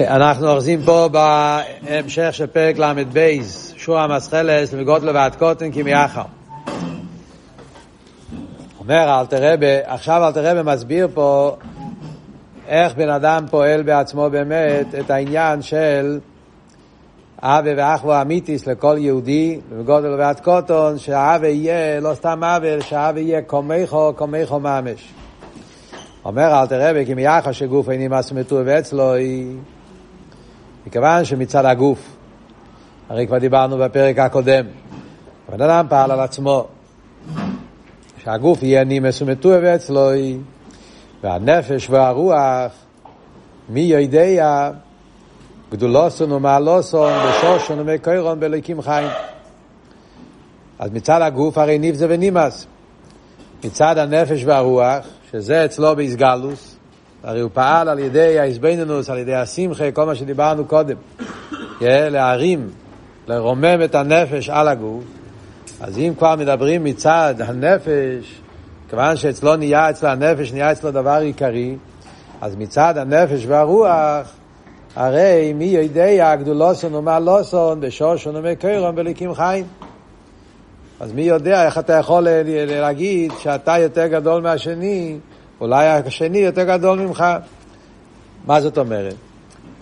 אנחנו אוחזים פה בהמשך של פרק ל"ב, שוע מסחלס לגודלו ועד קוטן כמיחר. אומר אלתר רבה, עכשיו אלתר רבה מסביר פה איך בן אדם פועל בעצמו באמת את העניין של אבי ואחוו אמיתיס לכל יהודי, בגודל ועד קוטון, שהאבי יהיה לא סתם אבי, שהאבי יהיה קומייכו, קומייכו ממש. אומר אלתר רבי, כי מיחס שגוף איני מסמתו ואצלו היא... מכיוון שמצד הגוף, הרי כבר דיברנו בפרק הקודם, הבן אדם פעל על עצמו, שהגוף יהיה נימס ומטוע ואצלו היא, והנפש והרוח, מי יודע גדולוסון ומעלוסון ושושון ומקוירון בליקים חיים. אז מצד הגוף הרי ניב זה ונימס. מצד הנפש והרוח, שזה אצלו באיסגלוס, הרי הוא פעל על ידי האיזבנינוס, על ידי השמחה, כל מה שדיברנו קודם. להרים, לרומם את הנפש על הגוף. אז אם כבר מדברים מצד הנפש, כיוון שאצלו נהיה אצל הנפש, נהיה אצלו דבר עיקרי, אז מצד הנפש והרוח, הרי מי יודע גדולוסון ומה לוסון בשושון ומקרון בליקים חיים. אז מי יודע איך אתה יכול להגיד שאתה יותר גדול מהשני, אולי השני יותר גדול ממך. מה זאת אומרת?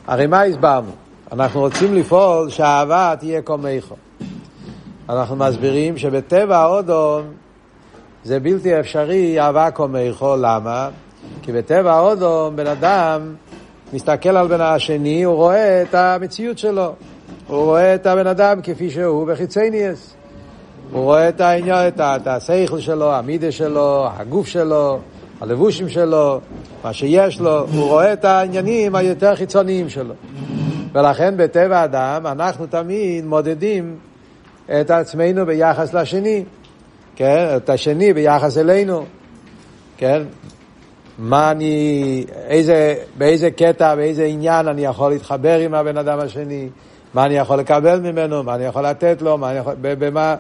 הרי מה הסברנו? אנחנו רוצים לפעול שהאהבה תהיה קומייכו. אנחנו מסבירים שבטבע האודום זה בלתי אפשרי אהבה קומייכו, למה? כי בטבע האודום בן אדם מסתכל על בן השני, הוא רואה את המציאות שלו. הוא רואה את הבן אדם כפי שהוא בחיצניאס. הוא רואה את העניין, את, את השכל שלו, המידה שלו, הגוף שלו, הלבושים שלו, מה שיש לו, הוא רואה את העניינים היותר חיצוניים שלו. ולכן בטבע האדם אנחנו תמיד מודדים את עצמנו ביחס לשני, כן? את השני ביחס אלינו, כן? מה אני, איזה, באיזה קטע, באיזה עניין אני יכול להתחבר עם הבן אדם השני, מה אני יכול לקבל ממנו, מה אני יכול לתת לו, מה אני יכול, במה,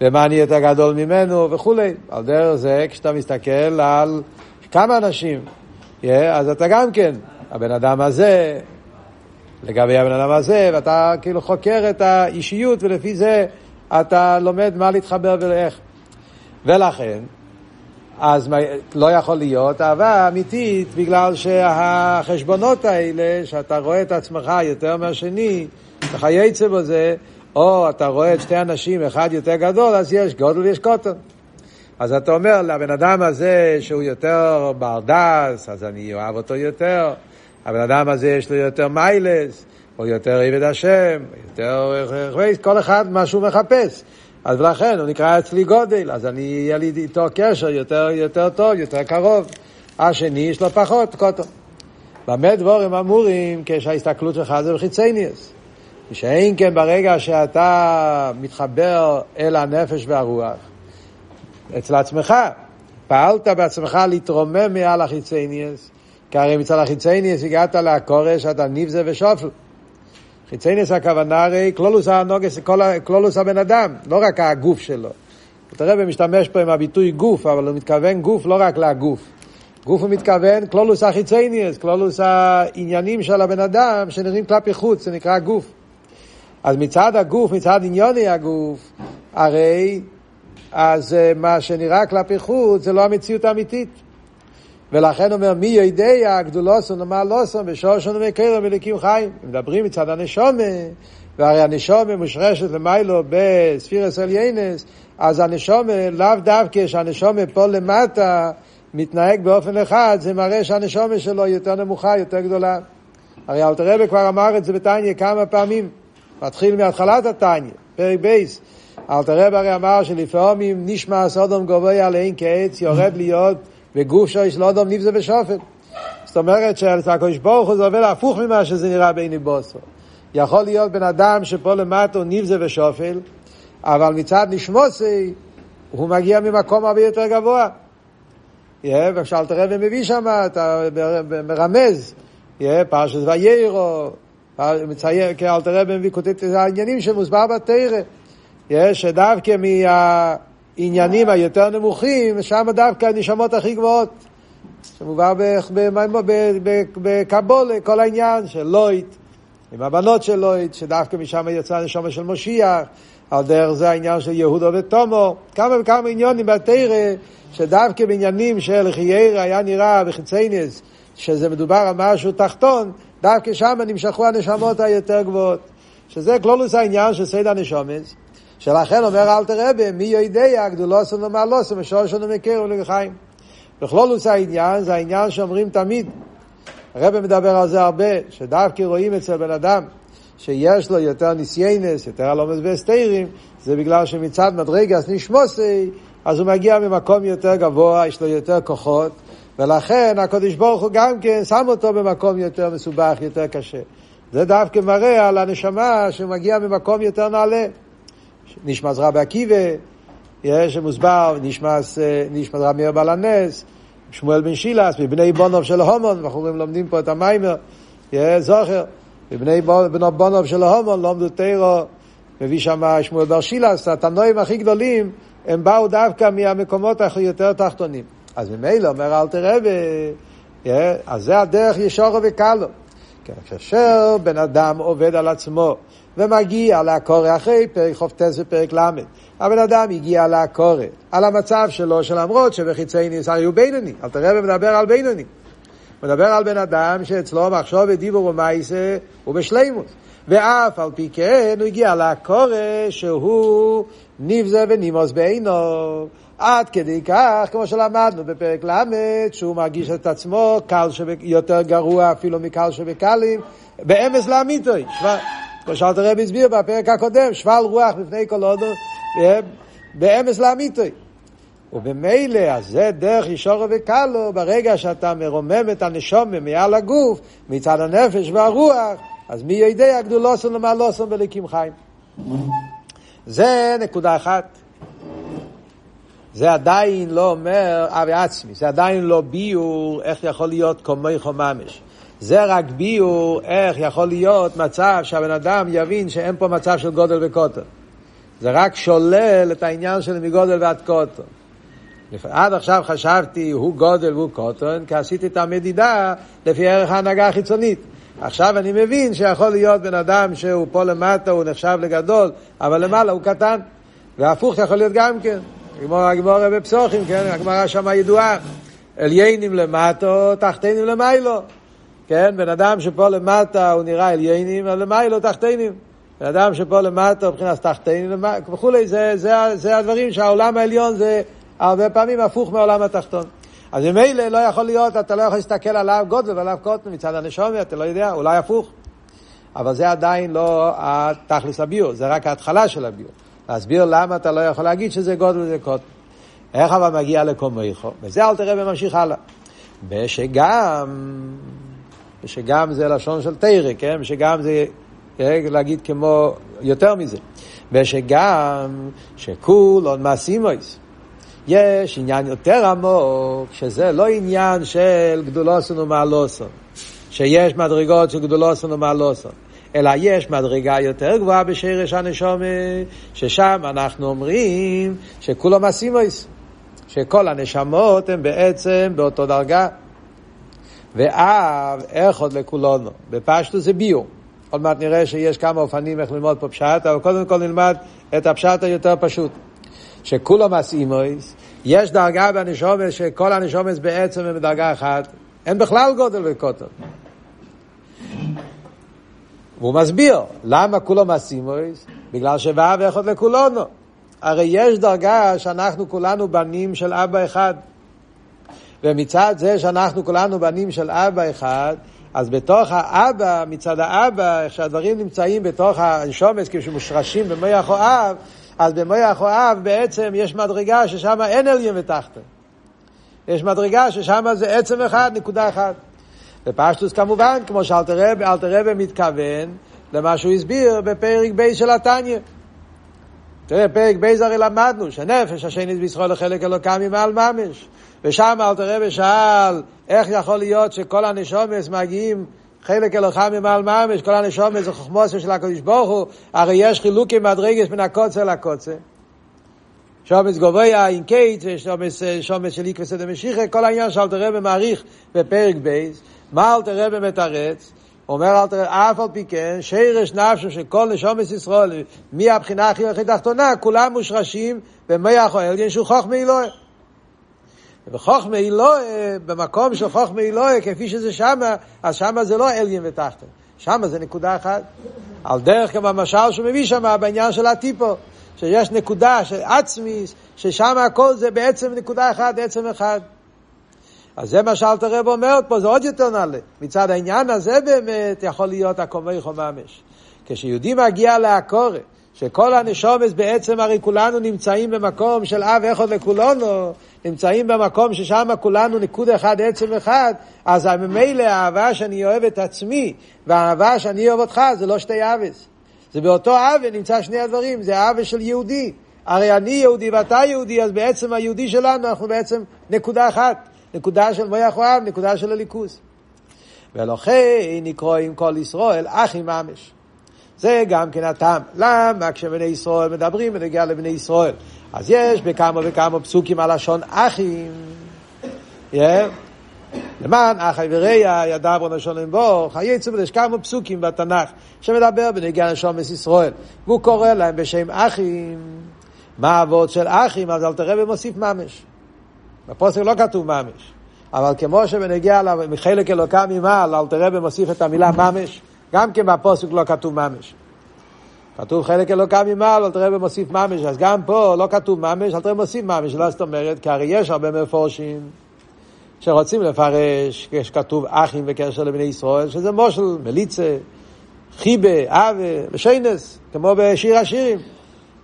במה אני יותר גדול ממנו וכולי. על דרך זה, כשאתה מסתכל על כמה אנשים, yeah, אז אתה גם כן, הבן אדם הזה, לגבי הבן אדם הזה, ואתה כאילו חוקר את האישיות, ולפי זה אתה לומד מה להתחבר ואיך. ולכן, אז לא יכול להיות אהבה אמיתית, בגלל שהחשבונות האלה, שאתה רואה את עצמך יותר מהשני, וכייצא בזה, או אתה רואה את שתי אנשים, אחד יותר גדול, אז יש גודל ויש קוטן. אז אתה אומר לבן אדם הזה שהוא יותר ברדס, אז אני אוהב אותו יותר. הבן אדם הזה יש לו יותר מיילס, או יותר עבד השם, יותר... כל אחד מה שהוא מחפש. אז לכן הוא נקרא אצלי גודל, אז אני, יהיה לי איתו קשר יותר, יותר טוב, יותר קרוב. השני יש לו פחות קוטו. במה דבורים אמורים כשההסתכלות שלך זה בחיצניאס. שאין כן ברגע שאתה מתחבר אל הנפש והרוח, אצל עצמך, פעלת בעצמך להתרומם מעל החיצניאס, כי הרי מצד החיצניאס הגעת להקורש, אתה ניבזה ושופל. חיצניאס הכוונה הרי כלולוס הנוגס, כלולוס הבן אדם, לא רק הגוף שלו. תראה, הוא משתמש פה עם הביטוי גוף, אבל הוא מתכוון גוף לא רק לגוף. גוף הוא מתכוון כלולוס החיצניאס, כלולוס העניינים של הבן אדם שנראים כלפי חוץ, זה נקרא גוף. אז מצד הגוף, מצד עניוני הגוף, הרי אז אה, מה שנראה כלפי חוץ זה לא המציאות האמיתית. ולכן אומר מי יודע גדולוסון ומה לוסון ושושון ומקרם ולקים חיים. מדברים מצד הנשומה, והרי הנשומה מושרשת למיילו בספירס עליינס, אז הנשומה לאו דווקא שהנשומה פה למטה מתנהג באופן אחד, זה מראה שהנשומה שלו יותר נמוכה, יותר גדולה. הרי אלתר רבי כבר אמר את זה בתניא כמה פעמים. מתחיל מהתחלת התניא, פרק בייס. אלתר רב הרי אמר שלפעמים נשמע סודום גבוה עליהם כעץ, יורד להיות בגוף של לא אדום נבזה ושופט. זאת אומרת שהקדוש ברוך הוא זה עובד הפוך ממה שזה נראה בעיני בוסו. יכול להיות בן אדם שפה למטה הוא נבזה ושופל, אבל מצד נשמוסי הוא מגיע ממקום הרבה יותר גבוה. וכשאלתר רבי מביא שם, אתה מרמז, פרשת ויירו, מציין, כי אלתר רבי מביא כותב את העניינים שמוסבר בתרא. יש דווקא מהעניינים היותר נמוכים, שם דווקא הנשמות הכי גבוהות. שמובא בקבולה, כל העניין של לויט, עם הבנות של לויט, שדווקא משם יצא הנשמה של משיח, על דרך זה העניין של יהודו ותומו, כמה וכמה עניונים בתרא, שדווקא בעניינים של חיירה היה נראה בחיציינס, שזה מדובר על משהו תחתון, דווקא שם נמשכו הנשמות היותר גבוהות. שזה כלולוס העניין של סייד הנשומס, שלכן אומר אלתר רבי, מי יודע גדולוסון ומעלוסון ושושון ומכיר ולחיים. בכלולוס העניין זה העניין שאומרים תמיד, הרב מדבר על זה הרבה, שדווקא רואים אצל בן אדם שיש לו יותר ניסיינס, יותר הלומס והסתירים, זה בגלל שמצד מדרגס נשמוסי, אז הוא מגיע ממקום יותר גבוה, יש לו יותר כוחות, ולכן הקדוש ברוך הוא גם כן שם אותו במקום יותר מסובך, יותר קשה. זה דווקא מראה על הנשמה שמגיע ממקום יותר נעלה. נשמע רבי עקיבא, יש מוסבר, נשמע רבי מאיר בעל הנס, שמואל בן שילס, מבני בונוב של הומון, אנחנו לומדים פה את המיימר, זוכר, מבני בונוב של הומון, לומדו תירו, מביא שם שמואל בר שילס, התנועים הכי גדולים, הם באו דווקא מהמקומות היותר תחתונים. אז ממילא אומר אל תראה, אז זה הדרך ישורו וקלו. כאשר בן אדם עובד על עצמו ומגיע לעקורת אחרי פרק חופטס ופרק ל', הבן אדם הגיע לעקורת, על המצב שלו, שלמרות שבחיצי ניסה היו בינוני, אל תראה ומדבר על בינוני. מדבר על בן אדם שאצלו מחשוב ודיבור ומייסה הוא בשלימוס. ואף על פי כן הוא הגיע לעקורת שהוא נבזה ונימוס בעינו. עד כדי כך, כמו שלמדנו בפרק ל', שהוא מרגיש את עצמו קל יותר גרוע אפילו מקל שבקלים, באמס לאמיתוי. כמו שאלת הרב הסביר בפרק הקודם, שבל רוח בפני כל הודו, באמס לאמיתוי. ובמילא, אז זה דרך ישורו וקלו, ברגע שאתה מרומם את הנשומה מעל הגוף, מצד הנפש והרוח, אז מי יודע גדולוסון למעלוסון בליקים חיים. זה נקודה אחת. זה עדיין לא אומר אבי עצמי, זה עדיין לא ביור איך יכול להיות קומייכו ממש. זה רק ביור איך יכול להיות מצב שהבן אדם יבין שאין פה מצב של גודל וקוטר. זה רק שולל את העניין של מגודל ועד קוטר. עד עכשיו חשבתי הוא גודל והוא קוטון, כי עשיתי את המדידה לפי ערך ההנהגה החיצונית. עכשיו אני מבין שיכול להיות בן אדם שהוא פה למטה, הוא נחשב לגדול, אבל למעלה הוא קטן. והפוך יכול להיות גם כן. הגמורה בפסוחים, כן? הגמרא שמה ידועה. עליינים למטו, תחתינים למיילו. כן? בן אדם שפה למטה הוא נראה עליינים, אבל למיילו תחתינים. בן אדם שפה למטה מבחינת תחתינים וכולי, זה, זה, זה הדברים שהעולם העליון זה הרבה פעמים הפוך מהעולם התחתון. אז ממילא לא יכול להיות, אתה לא יכול להסתכל עליו גודל ועליו קוטן מצד הנשומי, אתה לא יודע, אולי הפוך. אבל זה עדיין לא התכלס הביור, זה רק ההתחלה של הביור. להסביר למה אתה לא יכול להגיד שזה גודל וזה קוטן. איך אבל מגיע לקומייכו? וזה אל תראה וממשיך הלאה. ושגם, ושגם זה לשון של תרא, כן? ושגם זה אה, להגיד כמו, יותר מזה. ושגם שכולון מעשימויס. יש עניין יותר עמוק, שזה לא עניין של גדולוסון ומעלוסון, שיש מדרגות של גדולוסון ומעלוסון. אלא יש מדרגה יותר גבוהה בשרש הנשומה, ששם אנחנו אומרים שכולם אסימויס, שכל הנשמות הן בעצם באותו דרגה. ואב, עוד לכולנו? בפשטו זה ביור. עוד מעט נראה שיש כמה אופנים איך ללמוד פה פשט, אבל קודם כל נלמד את הפשט היותר פשוט. שכולם אסימויס, יש דרגה בנשומת שכל הנשומת בעצם הם בדרגה אחת, אין בכלל גודל וקוטר. והוא מסביר למה כולו מסימויס, בגלל שוואב אחד לכולנו. הרי יש דרגה שאנחנו כולנו בנים של אבא אחד. ומצד זה שאנחנו כולנו בנים של אבא אחד, אז בתוך האבא, מצד האבא, איך שהדברים נמצאים בתוך הנשומץ, כשמושרשים במוח אוהב, אז במוח אוהב בעצם יש מדרגה ששם אין עליון ותחתן. יש מדרגה ששם זה עצם אחד, נקודה אחת. בפשטוס כמובן, כמו שאלתר מתכוון למה שהוא הסביר בפרק ב' של התניא. תראה, פרק ב' הרי למדנו שנפש השני בישראל לחלק אלוקם ממעל ממש. ושם אלתר רבי שאל איך יכול להיות שכל הנשומס מגיעים חלק אלוקם ממעל ממש, כל הנשומס זה חוכמוסו של הקדוש ברוך הוא, הרי יש חילוקים מדרגס מן הקוצר לקוצר. שומץ גובויה אין קייט, שומץ, שומץ של איקרס דמשיחה, כל העניין שאלתר רבי מעריך בפרק בייס, מה אלתר רבי מתרץ? אומר אלתר אף על פי כן, שרש נפשו של כל נשומץ ישראל, מהבחינה הכי הכי תחתונה, כולם מושרשים או אלגן שהוא חוכמה וחוכמה אלוהי, במקום של חוכמה אלוהי, כפי שזה שמה, אז שמה זה לא אלגן ותחתון. שמה זה נקודה אחת. על דרך כמו המשל שהוא מביא שם בעניין של הטיפו. שיש נקודה של עצמיס, ששם הכל זה בעצם נקודה אחת, עצם אחד. אז זה מה שאלת הרב אומר פה, זה עוד יותר נעלה. מצד העניין הזה באמת יכול להיות הקומי חוממש. כשיהודי מגיע לעקורת, שכל הנשומס בעצם הרי כולנו נמצאים במקום של אב אחד לכולנו, נמצאים במקום ששם כולנו ניקוד אחד, עצם אחד, אז ממילא האהבה שאני אוהב את עצמי והאהבה שאני אוהב אותך זה לא שתי אבס. זה באותו עוול נמצא שני הדברים, זה העוול של יהודי. הרי אני יהודי ואתה יהודי, אז בעצם היהודי שלנו אנחנו בעצם נקודה אחת, נקודה של מויח אוהב, נקודה של הליכוס. ולכן נקרוא עם כל ישראל אחי ממש. זה גם כן הטעם. למה כשבני ישראל מדברים בנגיע לבני ישראל? אז יש בכמה וכמה פסוקים הלשון אחים. Yeah. למען אחי וריה ידע בו נשון בו, חיי צומת, יש כמה פסוקים בתנ"ך שמדבר בנגיע נשומס ישראל, והוא קורא להם בשם אחים. מה האבות של אחים? אז אל תראה ומוסיף ממש. בפוסק לא כתוב ממש. אבל כמו שבנגיע מחלק אלוקה ממעל, אל תראה ומוסיף את המילה ממש, גם כן בפוסק לא כתוב ממש. כתוב חלק אלוקה ממעל, אל תראה ומוסיף ממש, אז גם פה לא כתוב ממש, אל תראה ומוסיף ממש, לא זאת אומרת, כי הרי יש הרבה מפורשים. שרוצים לפרש, כשכתוב אחים בקשר לבני ישראל, שזה מושל, מליצה, חיבה, אבה, ושיינס, כמו בשיר השירים.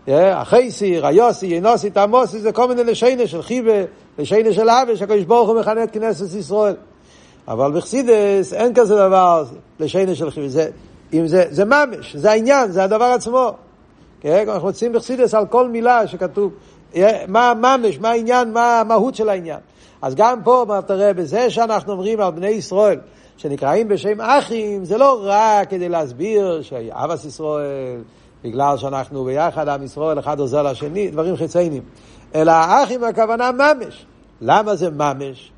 החייסי, ריוסי, ינוסי, תמוסי, זה כל מיני לשיינס של חיבה, לשיינס של אבה, שהקדוש ברוך הוא מכנה את כנסת ישראל. אבל בחסידס אין כזה דבר, לשיינס של חיבה. זה, אם זה, זה ממש, זה העניין, זה הדבר עצמו. כן? אנחנו מוצאים בחסידס על כל מילה שכתוב, מה ממש, מה העניין, מה המהות של העניין. אז גם פה, מה תראה, בזה שאנחנו אומרים על בני ישראל, שנקראים בשם אחים, זה לא רק כדי להסביר שאבס ישראל, בגלל שאנחנו ביחד, עם ישראל, אחד עוזר לשני, דברים חיצוניים. אלא אחים הכוונה ממש. למה זה ממש?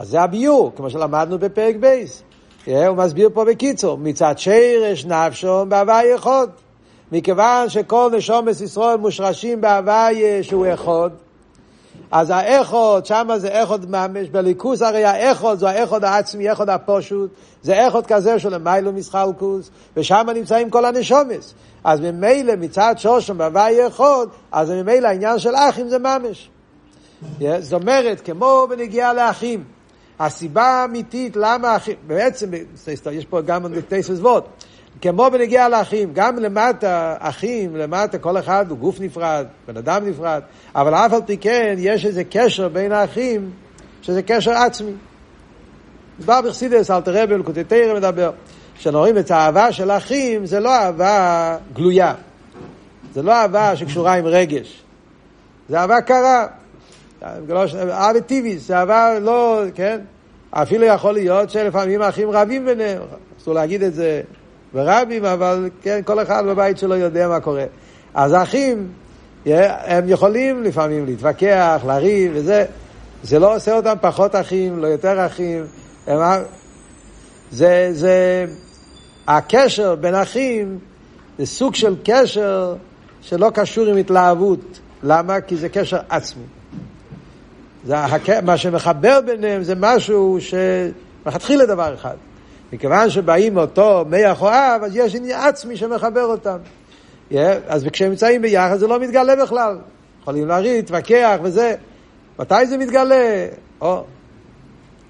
אז זה הביור, כמו שלמדנו בפרק בייס. הוא מסביר פה בקיצור, מצד שרש נפשו בהווי אחד. מכיוון שכל נשומס ישראל מושרשים בהווי שהוא אחד, אז האחוד, שם זה אחוד ממש, בליכוס הרי האחוד זה האחוד העצמי, האחוד הפושוט, זה אחוד כזה של מיילו מסחלקוס, ושם נמצאים כל הנשומס. אז ממילא מצד שושם בהווי אחוד, אז ממילא העניין של אחים זה ממש. זאת אומרת, כמו בנגיעה לאחים, הסיבה האמיתית למה אחים, בעצם, יש פה גם תסס ווט, כמו בנגיע לאחים, גם למטה, אחים, למטה כל אחד הוא גוף נפרד, בן אדם נפרד, אבל אף על פי כן יש איזה קשר בין האחים, שזה קשר עצמי. מדבר בחסידס, אל תראה בלקוטי תרא מדבר, כשרואים את האהבה של האחים, זה לא אהבה גלויה, זה לא אהבה שקשורה עם רגש, זה אהבה קרה, טבעית, זה אהבה לא, כן? אפילו יכול להיות שלפעמים האחים רבים ביניהם, אסור להגיד את זה ורבים, אבל כן, כל אחד בבית שלו יודע מה קורה. אז האחים, הם יכולים לפעמים להתווכח, לריב וזה, זה לא עושה אותם פחות אחים, לא יותר אחים. הם, זה, זה, הקשר בין אחים זה סוג של קשר שלא קשור עם התלהבות. למה? כי זה קשר עצמי. זה, מה שמחבר ביניהם זה משהו שמלכתחילה דבר אחד. מכיוון שבאים אותו מח או אז יש עניין עצמי שמחבר אותם. Yeah, אז כשהם נמצאים ביחד זה לא מתגלה בכלל. יכולים לריב, להתווכח וזה. מתי זה מתגלה? או,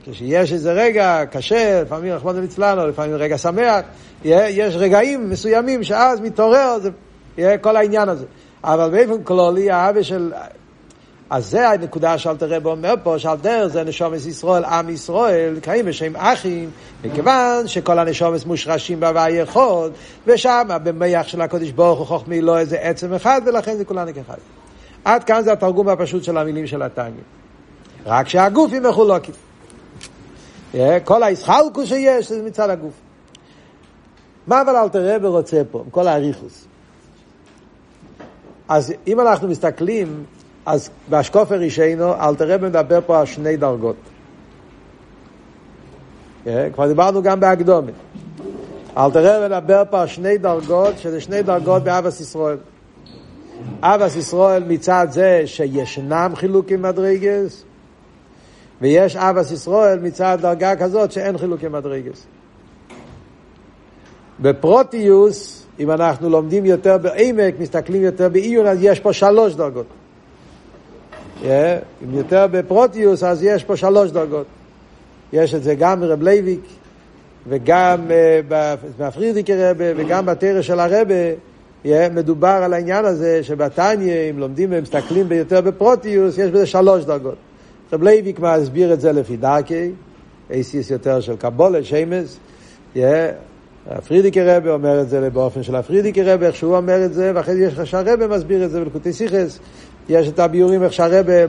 כשיש איזה רגע קשה, לפעמים רחמנא ליצלן, לפעמים רגע שמח, yeah, יש רגעים מסוימים שאז מתעורר זה, yeah, כל העניין הזה. אבל באופן כללי, האווה של אז זה הנקודה שאלת רב אומר פה, שעל דרך זה נשומס ישראל, עם ישראל, קיים בשם אחים, מכיוון שכל הנשומס מושרשים בהווי אחד, ושם במח של הקודש ברוך הוא חוכמי לא איזה עצם אחד, ולכן זה כולנו כאחד. עד כאן זה התרגום הפשוט של המילים של התניא. רק שהגופים מחולקים. כל הישחלקוס שיש זה מצד הגוף. מה אבל אלתר רב רוצה פה, עם כל האריכוס? אז אם אנחנו מסתכלים אז באשקופר רישיינו, אלתר רבי מדבר פה על שני דרגות. אה, כבר דיברנו גם בהקדומת. אלתר רבי מדבר פה על שני דרגות, שזה שני דרגות באבס ישראל. אבס ישראל מצד זה שישנם חילוקים מדרגס, ויש אבס ישראל מצד דרגה כזאת שאין חילוקים מדרגס. בפרוטיוס, אם אנחנו לומדים יותר בעמק, מסתכלים יותר בעיון, אז יש פה שלוש דרגות. Yeah, אם יותר בפרטיות, אז יש פה שלוש דרגות. יש את זה גם ברב לייביק, וגם uh, בפרידיקער רבי, וגם בתורה של הרבי, yeah, מדובר על העניין הזה שבתניא, אם לומדים ומסתכלים יותר בפרטיות, יש בזה שלוש דרגות. רב לייביק מסביר את זה לפי דרכי, אותיות יותר של קבלה, שמות, הפרידיקער רבי אומר את זה באופן של הפרידיקער רבי, איך שהוא אומר את זה, ואחרי זה יש לך שהרבי מסביר את זה בלקוטי שיחות, יש את הביורים איך שהרבי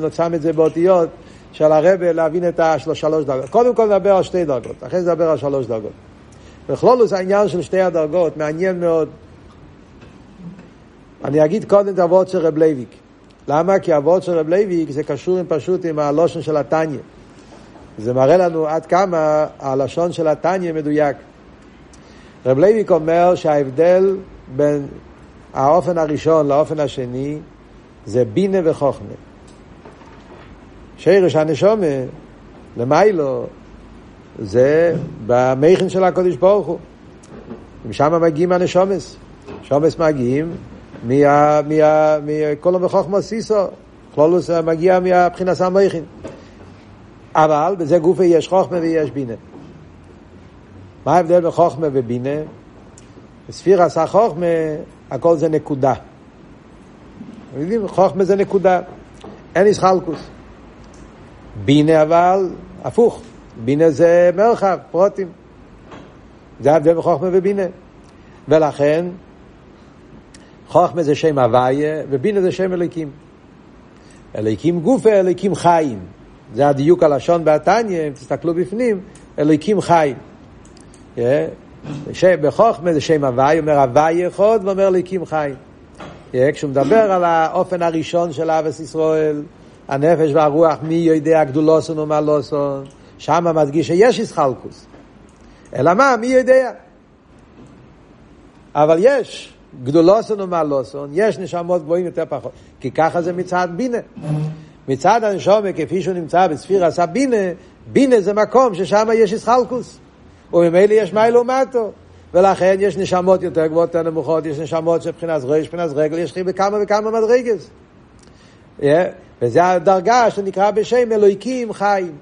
נותן את זה באותיות של הרבי להבין את השלוש דרגות. קודם כל נדבר על שתי דרגות, אחרי זה נדבר על שלוש דרגות. בכללות העניין של שתי הדרגות מעניין מאוד. אני אגיד קודם את הווארט של רב לייביק. למה? כי הווארט של רב לייביק זה קשור עם פשוט עם הלשון של התניא. זה מראה לנו עד כמה הלשון של התניא מדויק. רב לייביק אומר שההבדל בין האופן הראשון לאופן השני זה בינה וחוכמה. שירש הנשומה, למיילו, זה במכן של הקודש ברוך הוא. משם מגיעים הנשומס. שומס מגיעים מכל המחוכמה סיסו. כלולוס מגיע מבחינת המכן. אבל בזה גופה יש חוכמה ויש בינה. מה ההבדל בין חוכמה ובינה? בספיר עשה חוכמה, הכל זה נקודה. יודעים, חוכמה זה נקודה, אין איסחלקוס. בינה אבל, הפוך, בינה זה מרחב, פרוטים. זה ההבדל בין חוכמה ובינה. ולכן, חוכמה זה שם הוויה, ובינה זה שם אליקים. אליקים גופה, אליקים חיים. זה הדיוק הלשון בהתניא, אם תסתכלו בפנים, אליקים חיים. בחוכמה זה שם הוואי, אומר הוואי יכול ואומר ליקים חי. כשהוא מדבר על האופן הראשון של אבס ישראל, הנפש והרוח, מי יודע גדולוסון ומלוסון, שם מדגיש שיש איסחלקוס. אלא מה, מי יודע? אבל יש גדולוסון ומלוסון, יש נשמות גבוהים יותר פחות, כי ככה זה מצד בינה. מצד הנשומה, כפי שהוא נמצא בספיר עשה בינה, בינה זה מקום ששם יש איסחלקוס. וממילא יש מיילו מטו. ולכן יש נשמות יותר גבוהות, יותר נמוכות, יש נשמות של מבחינת ראש, מבחינת רגל, יש בכמה וכמה מדרגס. Yeah. וזה הדרגה שנקרא בשם אלוהיקים חיים.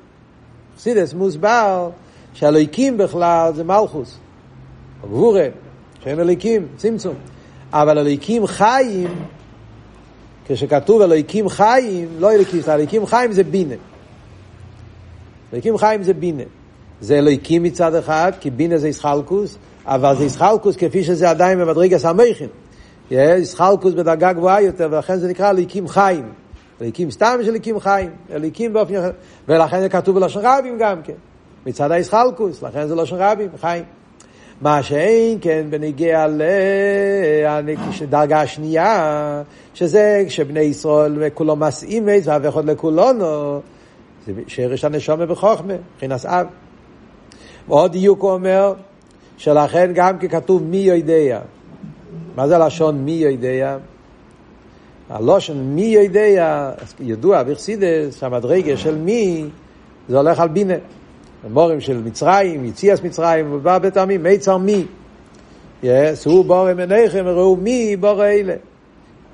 חסידס מוסבר שאלוהיקים בכלל זה מלכוס, גבורה, שם אלוהיקים, צמצום. אבל אלוהיקים חיים, כשכתוב אלוהיקים חיים, לא אלוהיקים, אלוהיקים חיים זה בינה. אלוהיקים חיים זה בינה. זה אלוהיקים מצד אחד, כי בינה זה ישחלקוס, אבל זה ישחלקוס כפי שזה עדיין במדרגס המכין. ישחלקוס בדרגה גבוהה יותר, ולכן זה נקרא אלוהיקים חיים. אלוהיקים סתם של אלוהיקים חיים, אלוהיקים באופן אחר. ולכן זה כתוב בלשון רבים גם כן. מצד הישחלקוס, לכן זה לשון רבים, חיים. מה שאין כן בנגיע לדרגה השנייה, שזה כשבני ישראל כולו מסעים איזה והפך עוד לכולונו, זה שרש הנשומה בחוכמה, מבחינת אב. ועוד דיוק הוא אומר, שלכן גם ככתוב מי יודע. מה זה הלשון מי יודע? הלושן מי יודע, ידוע בחסידס, שהמדרגה של מי, זה הולך על בינה. המורים של מצרים, יציאס מצרים, ובא בטעמים, מיצר מי. שאו בורם עיניכם וראו מי בורא אלה.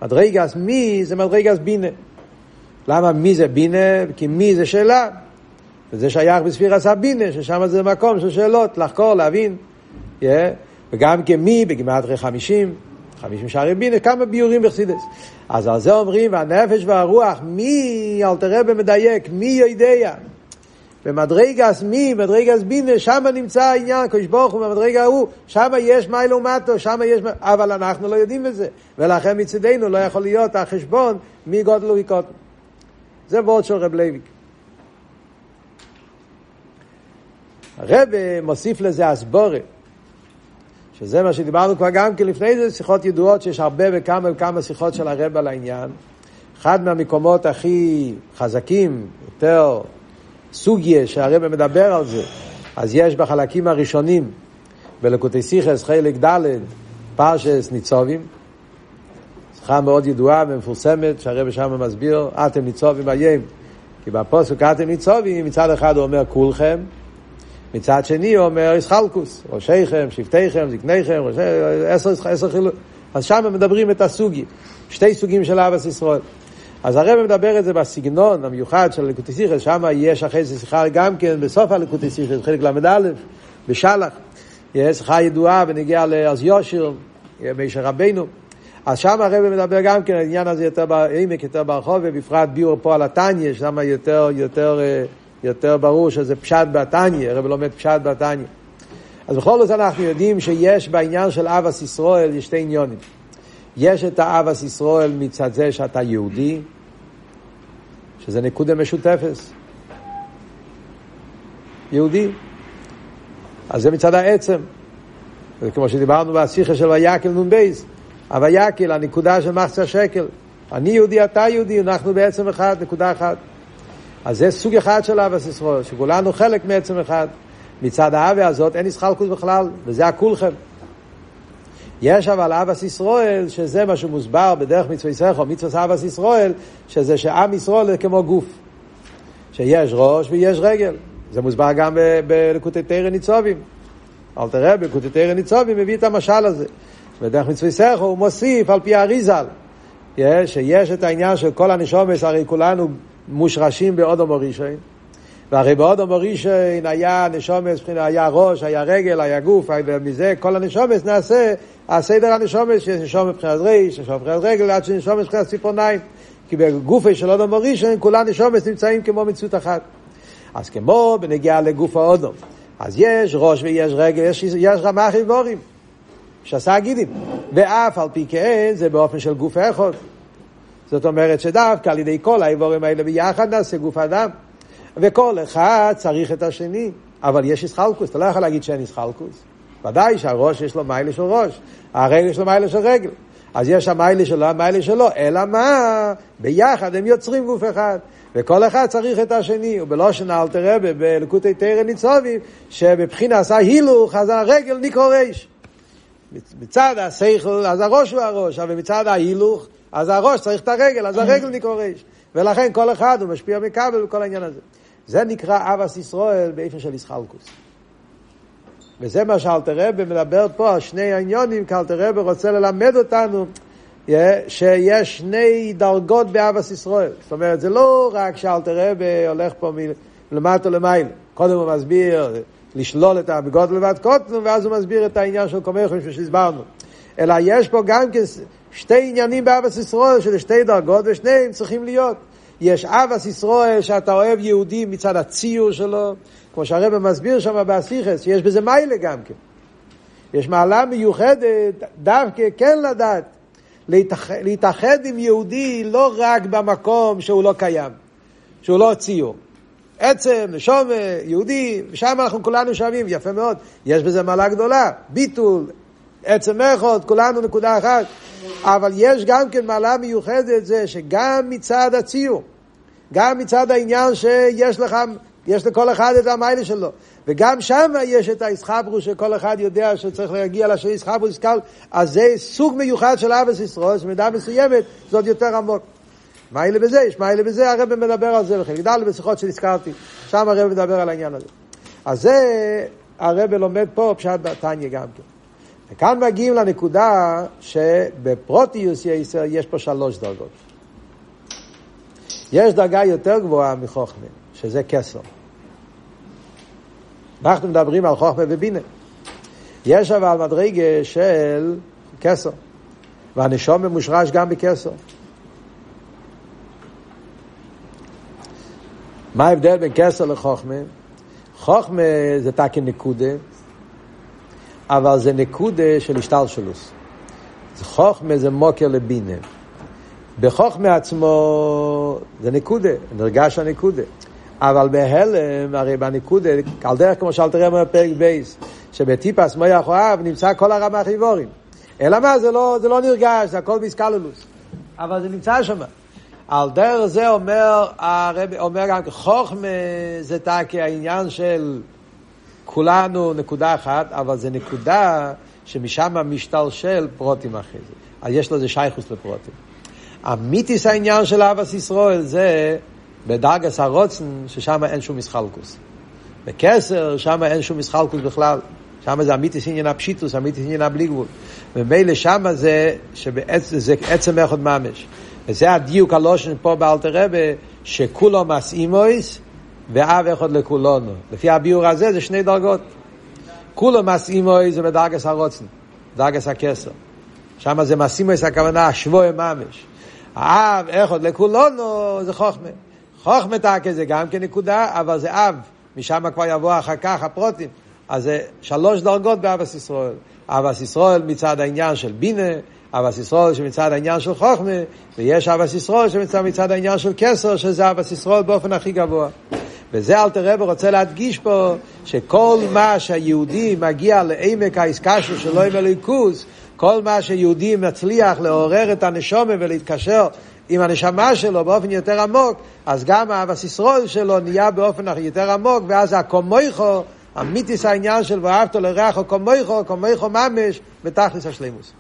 מדרגס מי זה מדרגס בינה. למה מי זה בינה? כי מי זה שאלה. וזה שייך בספירס הבינה, ששם זה מקום של שאלות, לחקור, להבין. Yeah. וגם כמי בגימטרי חמישים, חמישים שערי בינה, כמה ביורים בחסידות. אז על זה אומרים, והנפש והרוח, מי, אלטער רבי מדייק, מי יודע. במדרגת מי, מדרגת בינה, שם נמצא העניין, קדוש ברוך הוא במדרגה ההוא, שם יש מעלה מטה, שם יש... אבל אנחנו לא יודעים את זה, ולכן מצדנו לא יכול להיות החשבון מי גדול וקטן. זה ווארט של רב לייביק. הרבי מוסיף לזה הסבורת, שזה מה שדיברנו כבר גם כן לפני זה, שיחות ידועות שיש הרבה וכמה וכמה שיחות של הרב על העניין. אחד מהמקומות הכי חזקים, יותר סוגיה שהרבא מדבר על זה, אז יש בחלקים הראשונים, בלקוטי סיכס, חלק ד', פרשס ניצובים, שיחה מאוד ידועה ומפורסמת, שהרבא שם מסביר, אתם ניצובים היום, כי בפוסק אתם ניצובים, מצד אחד הוא אומר כולכם, מצד שני הוא אומר איסחלקוס, ראשיכם, שבטיכם, זקניכם, ראשי, עשר, עשר חילוק. אז שם מדברים את הסוגי, שתי סוגים של אבס ישראל. אז הרב מדבר את זה בסגנון המיוחד של הליקוטי סיכס, שם יש אחרי זה שיחה גם כן בסוף הליקוטי סיכס, חלק ל"א, בשלח. יש שיחה ידועה ונגיע לעז יושר, מישר רבנו. אז שם הרב מדבר גם כן, העניין הזה יותר בעמק, יותר ברחוב, ובפרט ביור פה על התניא, שם יותר, יותר, יותר ברור שזה פשט בתניא, הרב לומד פשט בתניא. אז בכל זאת אנחנו יודעים שיש בעניין של אבס ישראל, יש שתי עניונים. יש את האבס ישראל מצד זה שאתה יהודי, שזה נקודה משותפת. יהודי. אז זה מצד העצם. זה כמו שדיברנו בשיחה של ויקל נ"ב, הויקל, הנקודה של מחצה שקל. אני יהודי, אתה יהודי, אנחנו בעצם אחד, נקודה אחת. אז זה סוג אחד של אבס ישראל, שכולנו חלק מעצם אחד. מצד האווה הזאת אין ישחלקות בכלל, וזה הכולכם. יש אבל אבס ישראל, שזה מה שמוסבר בדרך מצווה סכו, מצווה אבס ישראל, שזה שעם ישראל כמו גוף. שיש ראש ויש רגל. זה מוסבר גם בלקוטי תרא ניצובים. אל תראה, בלקוטי תרא ניצובים מביא את המשל הזה. בדרך מצווה סכו הוא מוסיף על פי האריזל. שיש את העניין של כל הנשומס, הרי כולנו מושרשים באודום הראשון. והרי באודום הראשון היה נשומס, היה ראש, היה רגל, היה גוף, ומזה כל הנשומס נעשה הסדר הנשומס, שיש נשומס מבחינת ריש, נשומס מבחינת רגל, עד שנשומס מבחינת ציפורניים. כי בגופי של אודום הראשון, כולה נשומס נמצאים כמו מציאות אחת. אז כמו בנגיעה לגוף האודום, אז יש ראש ויש רגל, יש, יש רמ"ח איבורים, שעשה גידים. ואף על פי כן, זה באופן של גוף אחד. זאת אומרת שדווקא על ידי כל האיבורים האלה ביחד נעשה גוף אדם. וכל אחד צריך את השני, אבל יש איסחלקוס, אתה לא יכול להגיד שאין איסחלקוס. ודאי שהראש יש לו מיילה של ראש, הרגל יש לו מיילה של רגל. אז יש המיילה שלו, המיילה שלו, אלא מה? ביחד הם יוצרים גוף אחד. וכל אחד צריך את השני, ובלושן אל תראה בלקוטי תרא ניצובים, שבבחינת ההילוך, אז הרגל ניקו ריש. מצד השכל, אז הראש הוא הראש, אבל מצד ההילוך, אז הראש צריך את הרגל, אז הרגל ניקו ריש. ולכן כל אחד הוא משפיע מכבל בכל העניין הזה. זה נקרא אבס ישראל באיפן של ישחלקוס. וזה מה שאלתרבה מדבר פה על שני העניונים, כי אלתרבה רוצה ללמד אותנו שיש שני דרגות באבס ישראל. זאת אומרת, זה לא רק שאלתרבה הולך פה מלמטה למעלה. קודם הוא מסביר לשלול את הבגוד לבד קוטנו, ואז הוא מסביר את העניין של קומחים שהסברנו. אלא יש פה גם כן שתי עניינים באבס ישראל, של שתי דרגות, ושניהם צריכים להיות. יש אבס ישראל שאתה אוהב יהודי מצד הציור שלו, כמו שהרבא מסביר שם באסיכס, שיש בזה מיילה גם כן. יש מעלה מיוחדת דווקא כן לדעת, להתאחד, עם יהודי לא רק במקום שהוא לא קיים, שהוא לא ציור. עצם, נשום, יהודי, ושם אנחנו כולנו שווים, יפה מאוד. יש בזה מעלה גדולה, ביטול, עצם אחד, כולנו נקודה אחת. אבל יש גם כן מעלה מיוחדת זה שגם מצד הציור, גם מצד העניין שיש לך, יש לכל אחד את המיילה שלו, וגם שם יש את האיסחברו שכל אחד יודע שצריך להגיע לשם איסחברו איסקל, אז זה סוג מיוחד של אבס ישראל, שבמידה מסוימת זה עוד יותר עמוק. מיילה בזה, יש מיילה בזה, הרב מדבר על זה בחלק ד' בשיחות שהזכרתי, שם הרב מדבר על העניין הזה. אז זה הרב לומד פה פשט בתניא גם כן. וכאן מגיעים לנקודה שבפרוטיוס יסר יש פה שלוש דרגות. יש דרגה יותר גבוהה מחוכמה, שזה כסר. אנחנו מדברים על חוכמה ובינה. יש אבל מדרגה של כסר, והנשום מושרש גם בכסר. מה ההבדל בין כסר לחוכמה? חוכמה זה תקן נקודה, אבל זה נקודה של השתלשלוס. חוכמה זה מוקר לבינה. בחוכמה עצמו זה נקודה, נרגש הנקודה. אבל בהלם, הרי בנקודה, על דרך כמו שאלת רמר בפרק בייס, שבטיפס מויח אוהב נמצא כל הרמ"ח איבורים. אלא מה, זה לא, זה לא נרגש, זה הכל באיסקלולוס. אבל זה נמצא שם. על דרך זה אומר, הרב אומר גם חוכמה זה תקי העניין של כולנו נקודה אחת, אבל זה נקודה שמשם משתלשל פרוטים אחרי זה. אז יש לזה שייכוס לפרוטים. המיתיס העניין של אבס ישראל זה בדרגס הרוצן, ששם אין שום מסחלקוס. בקסר, שם אין שום מסחלקוס בכלל. שם זה אמיתיס עניין הפשיטוס, אמיתיס עניין הבלי גבול. ומילא שם זה, שבעצם עצם אחד ממש. וזה הדיוק הלושן פה באלתר רבה, שכולו מסעימויס, ואב אחד לכולנו. לפי הביור הזה זה שני דרגות. כולו מסעימויס זה בדרגס הרוצן, דרגס הכסר. שם זה מסעימויס הכוונה שבוי ממש. האב אחד לכולנו זה חוכמה. חוכמה תקה זה גם כנקודה, אבל זה אב. משם כבר יבוא אחר כך הפרוטים. אז זה שלוש דרגות באבס ישראל. אבס ישראל מצד העניין של בינה, אבס ישראל שמצד העניין של חוכמה, ויש אבס ישראל שמצד מצד העניין של כסר, שזה אבס ישראל באופן הכי גבוה. וזה אלתר רב רוצה להדגיש פה, שכל מה שהיהודי מגיע לעמק האיסקשו שלו עם הליכוז, כל מה שיהודי מצליח לעורר את הנשומה ולהתקשר עם הנשמה שלו באופן יותר עמוק, אז גם האבס ישראל שלו נהיה באופן יותר עמוק, ואז הקומויכו, המיתיס העניין של ואהבת לרעך או קומויכו, קומויכו ממש, בתכלס השלימוס.